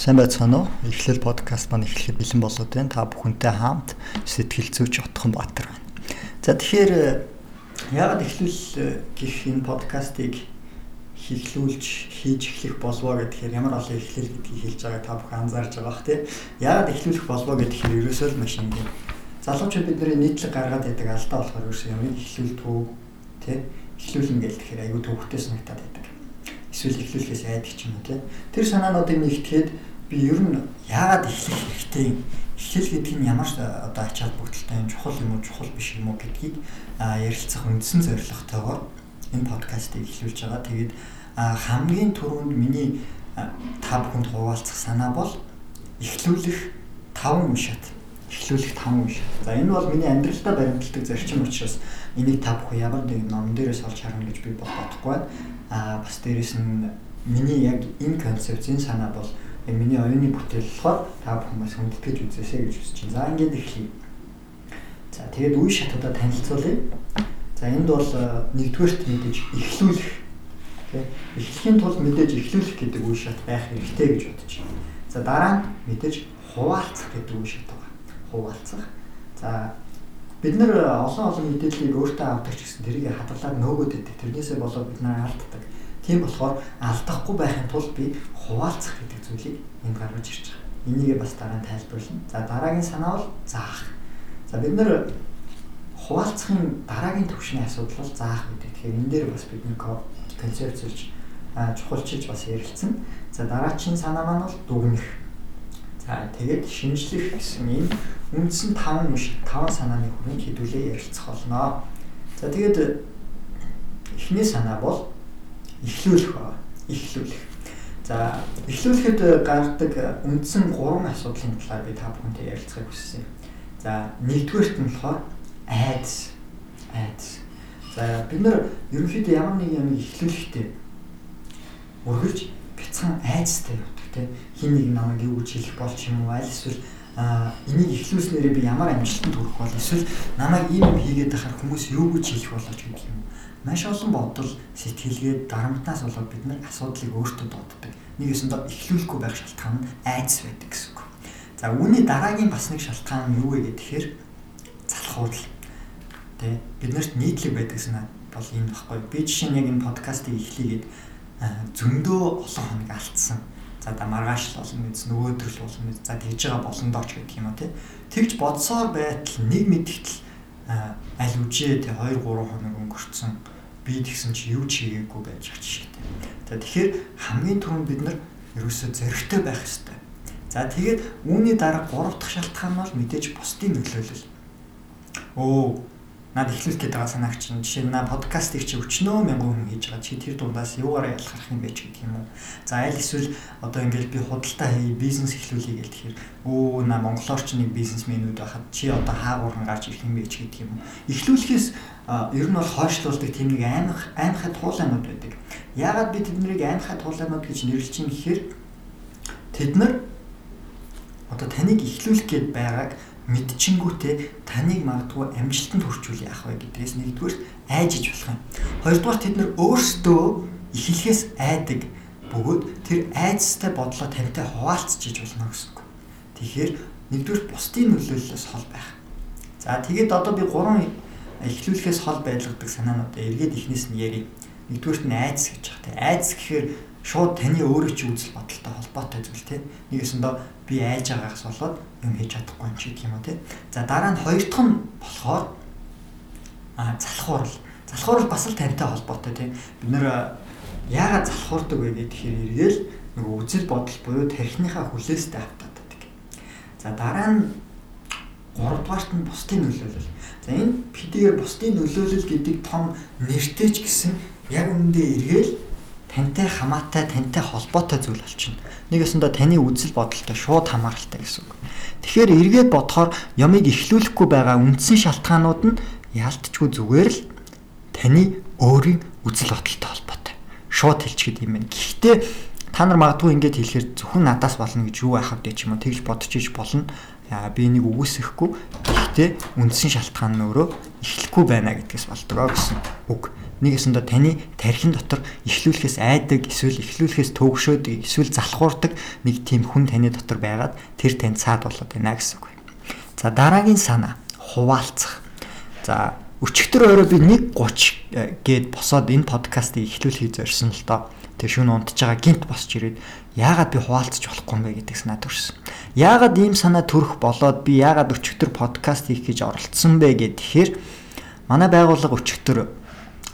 Сайн байцгаана уу? Эхлэл подкаст маань эхлэхэд бэлэн болоод байна. Та бүхэнтэй хамт сэтгэл зүйч Отхон Баатар байна. За тэгэхээр яагаад эхлүүл гэх энэ подкастыг хийхлүүлж хийж эхлэх болвоо гэхээр ямар олон эхлэл гэдгийг хэлж байгаа та бүхэн анзаарж байгаа бах тий. Яагаад эхлүүлэх болвоо гэхээр ерөөсөө л маш юм. Залуучууд бидний нийтлэг гаргаад байдаг алдаа болохоор ерөөсөө юм эхлүүлдэг тий. Эхлүүлнэ гэл тэгэхээр аюу төвхтэй санагдаад байдаг. Эсвэл эхлүүлэхээс айдаг ч юм уу тий. Тэр санаануудыг нэгтгэхэд би ер нь яагаад эхлэх хэрэгтэй эхлэл гэдэг нь ямар одоо ач холбогдолтой юм чухал юм уу чухал биш юм уу гэдгийг ярилцах үндсэн зорилготойгоор энэ подкастыг эхлүүлж байгаа. Тэгээд хамгийн түрүүнд миний та бүхэнд хуваалцах санаа бол эхлүүлэх 5 уншаад эхлүүлэх 5 уншаад. За энэ бол миний амьдралдаа баримтлагдаг зарчим учраас энийг та бүхэн ямар нэг ном дээрээс олж харна гэж би бодохгүй байна. Аа бас дээрэс нь миний яг энэ концепц энэ санаа бол миний оюуны бүтээл болохоор та бүхэн бас хүндэтгэж үзээсэй гэж хүсэж байна. За ингээд эхлэе. За тэгээд үе шатуудаа танилцуулъя. За энд бол нэгдүгээрт мэдээж эхлүүлэх тийм эхлэхийн тулд мэдээж эхлүүлэх гэдэг үе шат байх хэрэгтэй гэж бодож байна. За дараа нь мэдээж хуваалцах гэдэг үе шат. Хуваалцах. За бид нар олон олон мэдээллийг өөртөө авдаг ч гэсэн тэрийг хадгалаад нөгөөд өгдөг. Тэрнээсээ болоод бид нар алддаг. Тийм болохоор алдахгүй байхын тулд би хуваалцах гэдэг зүйлийг энд гаргаж ирж байгаа. Энийг бас дараа нь тайлбарлана. За дараагийн санаа бол заах. За бид нэр хуваалцахын дараагийн төвшний асуудал бол заах гэдэг. Тэгэхээр энэ дээр бас бидний концепцэлж чухалчилж бас ярилцсан. За дараагийн санаа маань бол дүгнэх. За тэгээд шинжлэх гэсэн ийм үндсэн 5 биш 5 санааны хүрээнд хэдүүлээ ярилцах болно. За тэгээд эхний санаа бол эхлүүлэх байна. Эхлүүлэх. За эхлүүлэхэд гардаг үндсэн 3 асуудлын талаар би та бүхэнтэй ярилцахыг хүссэн. За нэгдүгээрт нь болохоор айдас. Айдас. За бид нар ерөнхийдөө ямар нэг юм эхлүүлэхдээ өргөж бяцхан айдастай явдаг тийм хин нэг намайг юу гэж хэлэх болч юм уу аль эсвэл энийг эхлүүлснээрээ би ямар амжилтанд хүрэх бол эсвэл намайг ийм юм хийгээд байхаар хүмүүс юу гэж хэлэх болооч гэдэг юм маш олон бодол сэтгэлгээд дарамтнаас болоод бид нар асуудлыг өөртөө дууддаг. Нэгээс нь эхлүүлэхгүй байх шалтгаан нь айдас байдаг гэсэн үг. За үүний дараагийн бас нэг шалтгаан юу вэ гэхээр залхуурал. Тэ бид нарт нийтлэг байдаг санаа бол энэ баггүй. Би жишээ нь яг энэ подкастыг эхлэгээд зөндөө олон хоног алдсан. За да маргааш л болно гэж нөгөөдөр л болно гэж за тэгж байгаа болно дооч гэдэг юм а тий. Тэгж бодсоор байтал нэг мэдгэтэл аль үжээ тий 2 3 хоног өнгөрцөн би тэгсэн чи юу ч хийгээгүй байж жишээтэй. За тэгэхээр хамгийн түрүүнд бид нар ерөөсөө зөрөгтэй байх хэрэгтэй. За тэгээд үүний дараа гурав дахь шалтгаан бол мэдээж бусдын нөлөөлөл. Оо над эхлүүлэх гэдэг байгаа санааг чинь жишээ нь на подкастыг чи өчнөө мянган хүн хийж байгаа чи тэр дундаас юугаараа ялгарх юм бэ ч гэдэг юм уу. За аль эсвэл одоо ингээд би худалдаа хий бизнес эхлүүлье гэх тэгэхээр өө на монголоор ч нэг бизнесмэнүүд байхад чи одоо хаагуурхан гарч ирэх юм бэ ч гэдэг юм уу. Эхлүүлэхээс ер нь бол хойшлуулдаг тийм нэг аймах аймахад туулаанууд байдаг. Яагаад би тэднийг аймахад туулаанууд гэж нэрлэж юм гэхээр тэд нар одоо таныг эхлүүлэх гээд байгааг мэдчингүүтээ таныг магадгүй амжилтанд хүрчүүл яах вэ гэдгээс нэгдүгээр айж иж болох юм. Хоёрдугаар тэд нар өөрсдөө эхлэхээс айдаг бөгөөд тэр айцтай бодлоо тавтай хуваалцж иж болно гэсэн үг. Тэгэхээр нэгдүгээр бусдын нөлөөллөөс хол байх. За тэгээд одоо би гурван эхлүүлэхээс хол байдлагддаг санаануудаа эргээд ихнээс нь ярив. Нэгдүгээрт нь айц гэж байна. Айц гэхээр шууд таны өөрөө чи үзэл бодолтой холбоотой зүйл тийм. Нэгэсэндээ би айж байгаагаас болоод юм хийж чадахгүй юм чи гэх юм уу тийм. За дараа нь хоёр дахь нь болохоор а залхуурал. Залхуурал бас л тантай холбоотой тийм. Бид нэр яагаад залхуурдаг вэ гэхээр эргээл нөгөө үзэл бодол буюу тархиныхаа хүлээстэй автаадаг. За дараа нь гуравдугаарт нь бусдын нөлөөлөл. За энэ PDR бусдын нөлөөлөл гэдэг том нэртэй ч гэсэн яг үүндээ эргээл тантай хамаатай тантай холбоотой зүйл болчихно. Нэгэсэндээ таны үзэл бодолтой шууд хамааралтай гэсэн үг. Тэгэхээр эргээд бодохоор ямыг эхлүүлэхгүй байгаа үндсэн шалтгаанууд нь яалтчгүй зүгээр л таны өөрийн үзэл бодолтой холбоотой. Шууд хэлчихэд юм байна. Гэхдээ та нар магадгүй ингэж хэлэхээр зөвхөн надаас болно гэж юу байхав гэж юм уу тэгж бодож иж болно. Яа би энийг үгүйсэхгүй. Гэхдээ үндсэн шалтгаан нь өөрөө эхлэхгүй байна гэдгээс болдгоо гэсэн үг. Нэг өсөндөө таны тархин дотор ихлүүлэхээс айдаг, эсвэл ихлүүлэхээс төгшөөд, эсвэл залхуурдаг нэг тийм хүн таны дотор байгаад тэр танд цаад болоод байна гэсэн үг. За дараагийн санаа хуваалцах. За өчигдөр өөрөө би 1:30 гээд босоод энэ подкастыг эхлүүлэхийг зорьсон л доо. Тэр шүүн унтж байгаа гинт босч ирээд яагаад би хуваалцаж болохгүй юм бэ гэдэг санаа төрсөн. Яагаад ийм санаа төрөх болоод би яагаад өчигдөр подкаст хийх гэж оролцсон бэ гэхээр манай байгууллага өчигдөр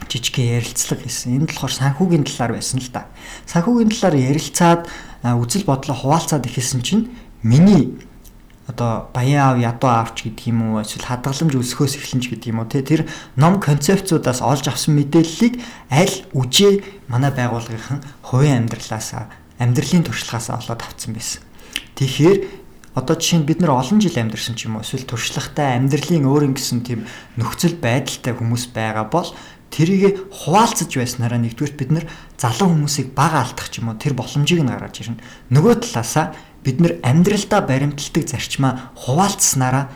жижигхэн ярилцлага хийсэн. Энэ болохоор санхүүгийн талаар байсан л да. Санхүүгийн талаар ярилцаад үзэл бодлоо хуваалцаад ихсэн чинь миний одоо баян аав ядуу аавч гэдэг юм уу эсвэл хадгаламж өсөхөөс эхэлнэ ч гэдэг юм уу тэр ном концепцуудаас олж авсан мэдээллийг аль үжээ манай байгууллагынхан хувийн амьдралаас амьдралын туршлагаас олоод авсан байсан. Тэгэхээр одоо жишээ нь бид нар олон жил амьдарсан ч юм уу эсвэл туршлагатай амьдралын өөр ингэсэн тийм нөхцөл байдалтай хүмүүс байгаа бол тэрийг хуваалцаж байснараа нэгдүгээр бид нар залуу хүмүүсийг бага алдах ч юм уу тэр боломжийг нь гаргаж ирнэ. Нөгөө талаасаа бид нар амьдралдаа баримталдаг зарчмаа хуваалцсанараа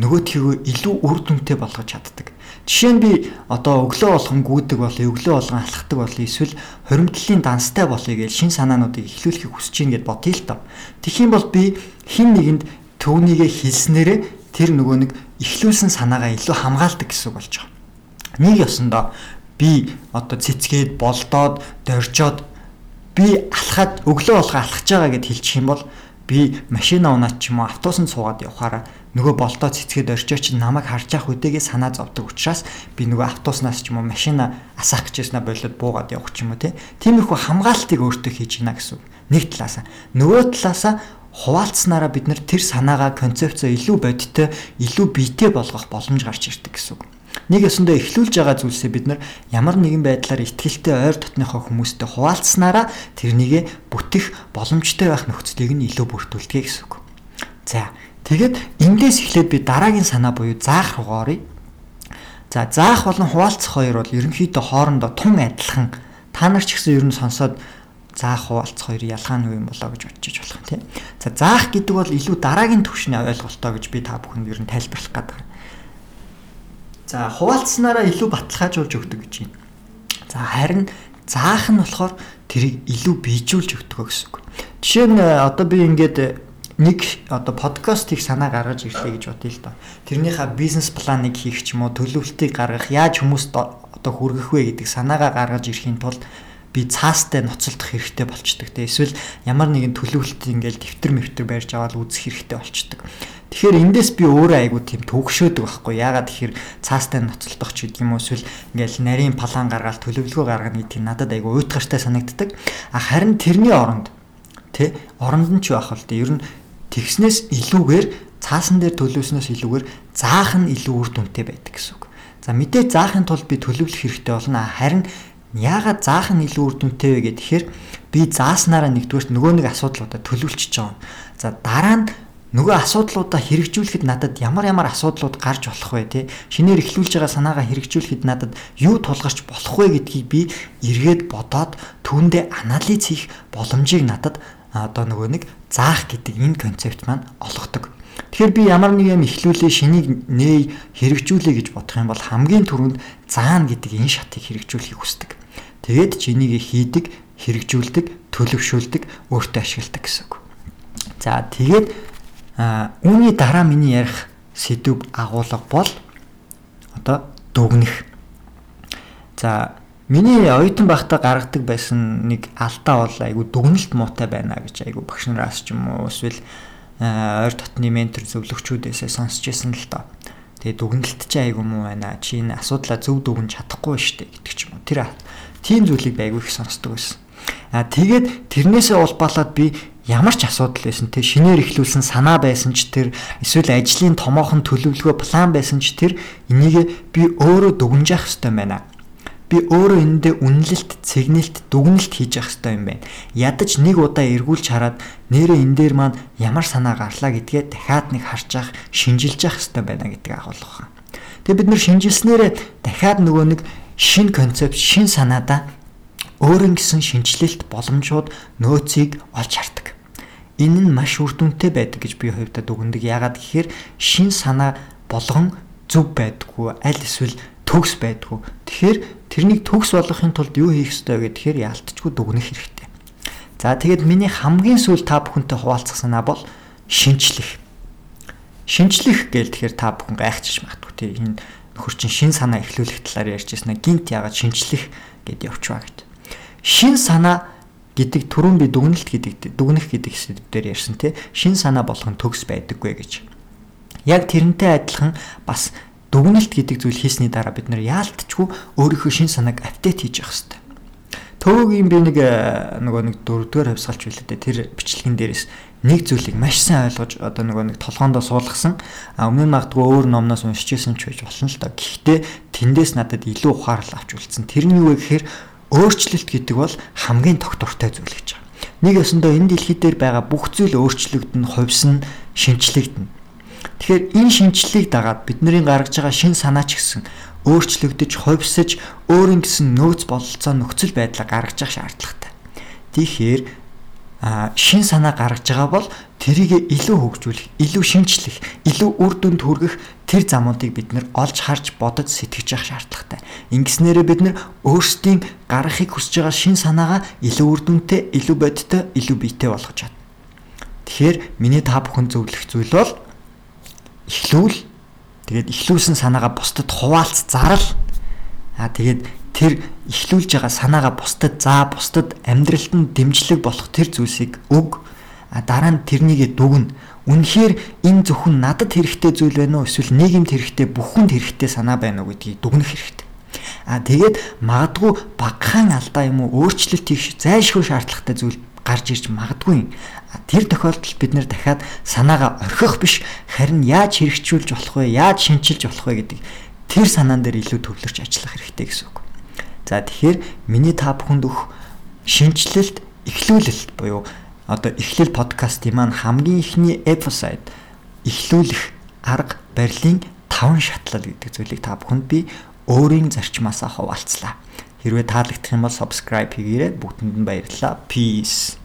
нөгөөтгийгөө илүү үр дүнтэй болгож чаддаг. Жишээ нь би одоо өглөө болгон гүйдэг болъё, өглөө болгон алхахдаг болъё, эсвэл хоримтлалын данстай болъё гэж шин санаануудыг эхлүүлэхийг хүсэж гин гэд бодъё л доо. Тэгэх юм бол би хин нэгэнд төвнийгээ хэлснээрээ тэр нөгөө нэг эхлүүлсэн санаагаа илүү хамгаалдаг гэсэн үг болж байгаа. Нэг ёсондоо би одоо цэцгээд болдоод доржоод би алхаад өглөө болго алхаж байгаа гэд хэлчих юм бол би машина унаад ч юм уу автобусанд суугаад явахаараа нөгөө болдоо цэцгээд орчоо чи намайг харж явах үдээгээ санаа зовдөг учраас би нөгөө автобуснаас ч юм уу машина асаах гэжсэнаа болоод буугаад явах ч юм уу тиймэрхүү хамгаалтыг өөртөө хийж гинэ гэсэн. Нэг талаасаа нөгөө талаасаа хуваалцсанараа бид нар тэр санаагаа концепцоо илүү бодиттой, илүү биетэй болгох боломж гарч ирдэг гэсэн үг. Нэг ёсондоо эхлүүлж байгаа зүйлсээ бид нар ямар нэгэн байдлаар ихтгэлтэй ойр дотныхоо хүмүүстэй хуваалцсанараа тэрнийг бүтэх боломжтой байх нөхцөлийг нь илүү бүртгүүлдэг гэсэн үг. За тэгээд эндээс эхлээд би дараагийн санаа буюу заах руу оръё. За заах болон хуваалцах хоёр бол ерөнхийдөө хоорондоо тун адилхан. Та нар ч гэсэн ер нь сонсоод заах хуваалцах хоёр ялгаа нь юу юм болоо гэж бодчих болох тийм. За заах гэдэг бол илүү дараагийн түвшний ойлголтоо гэж би та бүхэнд ер нь тайлбарлах гэдэг. За хуваалцсанараа илүү баталгаажуулж өгдөг гэж байна. За харин заах нь болохоор тэрийг илүү бийжүүлж өгдөг гэсэн үг. Жишээ нь э, одоо би ингээд э, нэг одоо подкаст хийх санаа гаргаж ирлээ гэж бодъё л доо. Тэрнийхээ бизнес планыг хийх ч юм уу төлөвлөлтийг гаргах, яаж хүмүүст одоо хүргэх вэ гэдэг санаагаа гаргаж ирэхийн тулд би цаастай ноцолдох хэрэгтэй болчдөг. Тэ эсвэл ямар нэгэн төлөвлөлт ингээл дэвтэр мэвтэр барьж аваад үзэх хэрэгтэй болчдөг. Тэгэхээр эндээс би өөрөө айгу тийм төгшөөдөг байхгүй. Яагаад тэгэхээр цаастай ноцолдох ч гэдэг юм уу эсвэл ингээл нарийн план гаргаад төлөвлөгөө гаргана гэдэг нь надад айгу уйтгартай санагддаг. А харин тэрний оронд тэ оронд нь ч байх бол тэ ер нь тэгснээс илүүгээр цаасан дээр төлөвснөөс илүүгээр заах нь илүү үр дүнтэй байдаг гэсэн үг. За мэдээ заахын тулд би төлөвлөх хэрэгтэй болно. Харин яагаад заах нь илүү үр дүнтэй вэ гэхээр би зааснараа нэгдүгээрт нөгөө нэг асуудлуудаа төлөвлөж байгаа. За дараа нь нөгөө асуудлуудаа хэрэгжүүлэхэд надад ямар ямар асуудлууд гарч болох вэ те шинээр эхлүүлж байгаа санаагаа хэрэгжүүлэхэд надад юу тулгарч болох вэ гэдгийг би эргээд бодоод түүндээ анализ хийх боломжийг надад одоо нөгөө нэг заах гэдэг энэ концепт маань олгодог. Тэгэхээр би ямар нэг юм эхлүүлээ шинийг нээ хэрэгжүүлээ гэж бодох юм бол хамгийн түрүүнд заана гэдэг энэ шатыг хэрэгжүүлэхийг хүсдэг. Тэгээд чинийг хийдэг, хэрэгжүүлдэг, төлөвшүүлдэг, өөртөө ашигладаг гэсэн үг. За тэгээд үүний дараа миний ярих сэдв агуулга бол одоо дүгнэх. За миний оюутан байхдаа гаргадаг байсан нэг алдаа бол айгу дүгнэлт муутай байна гэж айгу багш нараас ч юм уу эсвэл ойр дотны ментор зөвлөгчүүдээсээ сонсч байсан л доо. Тэгээ дүгнэлт чи айгу муу байна. Чи энэ асуудлаа зөв дүгнж чадахгүй штэ гэдэг ч юм уу. Тэр тийм зүйлийг айгу их сонсдог байсан. А тэгээд тэрнээсээ улбаалаад би ямар ч асуудал байсан те шинээр ихлүүлсэн санаа байсан ч тэр эсвэл ажлын томоохон төлөвлөгөө план байсан ч тэр энийг би өөрөө дүгнж явах хэрэгтэй байна. Би өөрөө эндээ үнэлэлт, цэгнэлт, дүгнэлт хийж явах хэрэгтэй юм байна. Ядаж нэг удаа эргүүлж хараад нэрээ энэ дээр маань ямар санаа гарлаа гэдгээ дахиад нэг харж явах, шинжилж явах хэрэгтэй байна гэдэг агуулга. Тэгээ бид нэр шинжилснээрээ дахиад нөгөө нэг шин концепт, шин санаадаа өөрийн гэсэн шинжилэлт боломжууд нөөцийг олж хардаг. Энэ нь маш үр дүнтэй байдаг гэж би хувьдад үгэндэг. Яагаад гэхээр шин санаа болгон зөв байдгүй аль эсвэл төгс байдгүй. Тэгэхээр тэрнийг төгс болгохын тулд юу хийх ёстой вэ гэхээр яалтчгүй дүгнэх хэрэгтэй. За тэгээд миний хамгийн сүүл та бүхэнтэй хуваалцах санаа бол шинчлэх. Шинчлэх гээл тэгэхээр та бүхэн гайхчих магадгүй тийм энэ нөхөр чин шин санаа эхлүүлэх талаар ярьж нь гинт ягаад шинчлэх гэд явчваа гэд. Шин санаа гэдэг түрүүн би дүгнэлт гэдэг дүгнэх гэдэг хэсэг дээр ярьсан тий шин санаа болох нь төгс байдаггүй гэж. Яг тэрнтэй адилхан бас дүгнэлт гэдэг зүйл хийсний дараа бид нэр яалтчгүй өөрийнхөө шин санааг апдейт хийж явах хэрэгтэй. Төвөгийн би нэг э, нөгөө нэг дөрөвдүгээр хавсгалч билээ дээ. Тэр бичлэгэн дээрээс нэг зүйлийг маш сайн ойлгож одоо нөгөө нэг толгоондоо суулгасан. Өмнө нь магадгүй өөр номноос уншижсэн ч байж болно л да. Гэхдээ тэндээс надад илүү ухаарл авч үлдсэн. Тэр нь юу вэ гэхээр өөрчлөлт гэдэг бол хамгийн тогтвортой зүйл гэж байгаа. Нэг ёсондоо энэ дэлхий дээр байгаа бүх зүйл өөрчлөгдөн, хувьсан, шинчлэгдэнэ. Тэгэхээр энэ шинчлэлийг дагаад бидний гаргаж байгаа шин санаа ч гэсэн өөрчлөгдөж, хувьсаж, өөрийн гэсэн нөөц бололцоо нөхцөл байдлаа гаргаж явах шаардлагатай. Тэгэхээр шин санаа гаргаж байгаа бол тэрийг илүү хөгжүүлэх, илүү шинчлэх, илүү үр дүнд хүргэх тэр замуудыг бид нэр олж харж бодож сэтгэж явах шаардлагатай. Ингэснээрээ бид нэр өөрсдийн гаргахыг хүсэж байгаа шин санаагаа илүү үр дүнтэй, илүү бодиттой, илүү биетэй болгож чадна. Тэгэхээр миний та бүхэн зөвлөх зүйл бол эхлүүл Тэгээд ихлүүлсэн санаагаа бусдад хуваалц зарал. Аа тэгээд тэр ихлүүлж байгаа санаагаа бусдад заа, бусдад амьдралд нь дэмжлэг болох тэр зүйлсийг өг. А дараа нь тэрнийгээ дүгнэ. Үнэхээр энэ зөвхөн надад хэрэгтэй зүйл байна уу эсвэл нийгэмд хэрэгтэй бүхэнд хэрэгтэй санаа байна уу гэдгийг дүгнэх хэрэгтэй. А тэгээд магадгүй багахан алдаа юм уу өөрчлөлт хийх зайлшгүй шаардлагатай зүйл гарч ирж магадгүй. Тэр тохиолдолд бид нэр дахиад санаагаа орхих биш харин яаж хэрэгжүүлж болох вэ? Яаж шинчилж болох вэ гэдэг тэр санаан дээр илүү төвлөрч ажиллах хэрэгтэй гэсэн үг. За тэгэхээр миний та бүхэнд өгөх шинжилэлт эхлүүлэлт буюу одоо эхлэл подкастын маань хамгийн ихний эпизод эхлүүлэх арга барилын 5 шатлал гэдэг зүйлийг та бүхэнд би өөрийн зарчмаасаа хуваалцлаа. Хэрвээ таалагдах юм бол subscribe хийгээрэй. Бүгдэнд нь баярлалаа. Peace.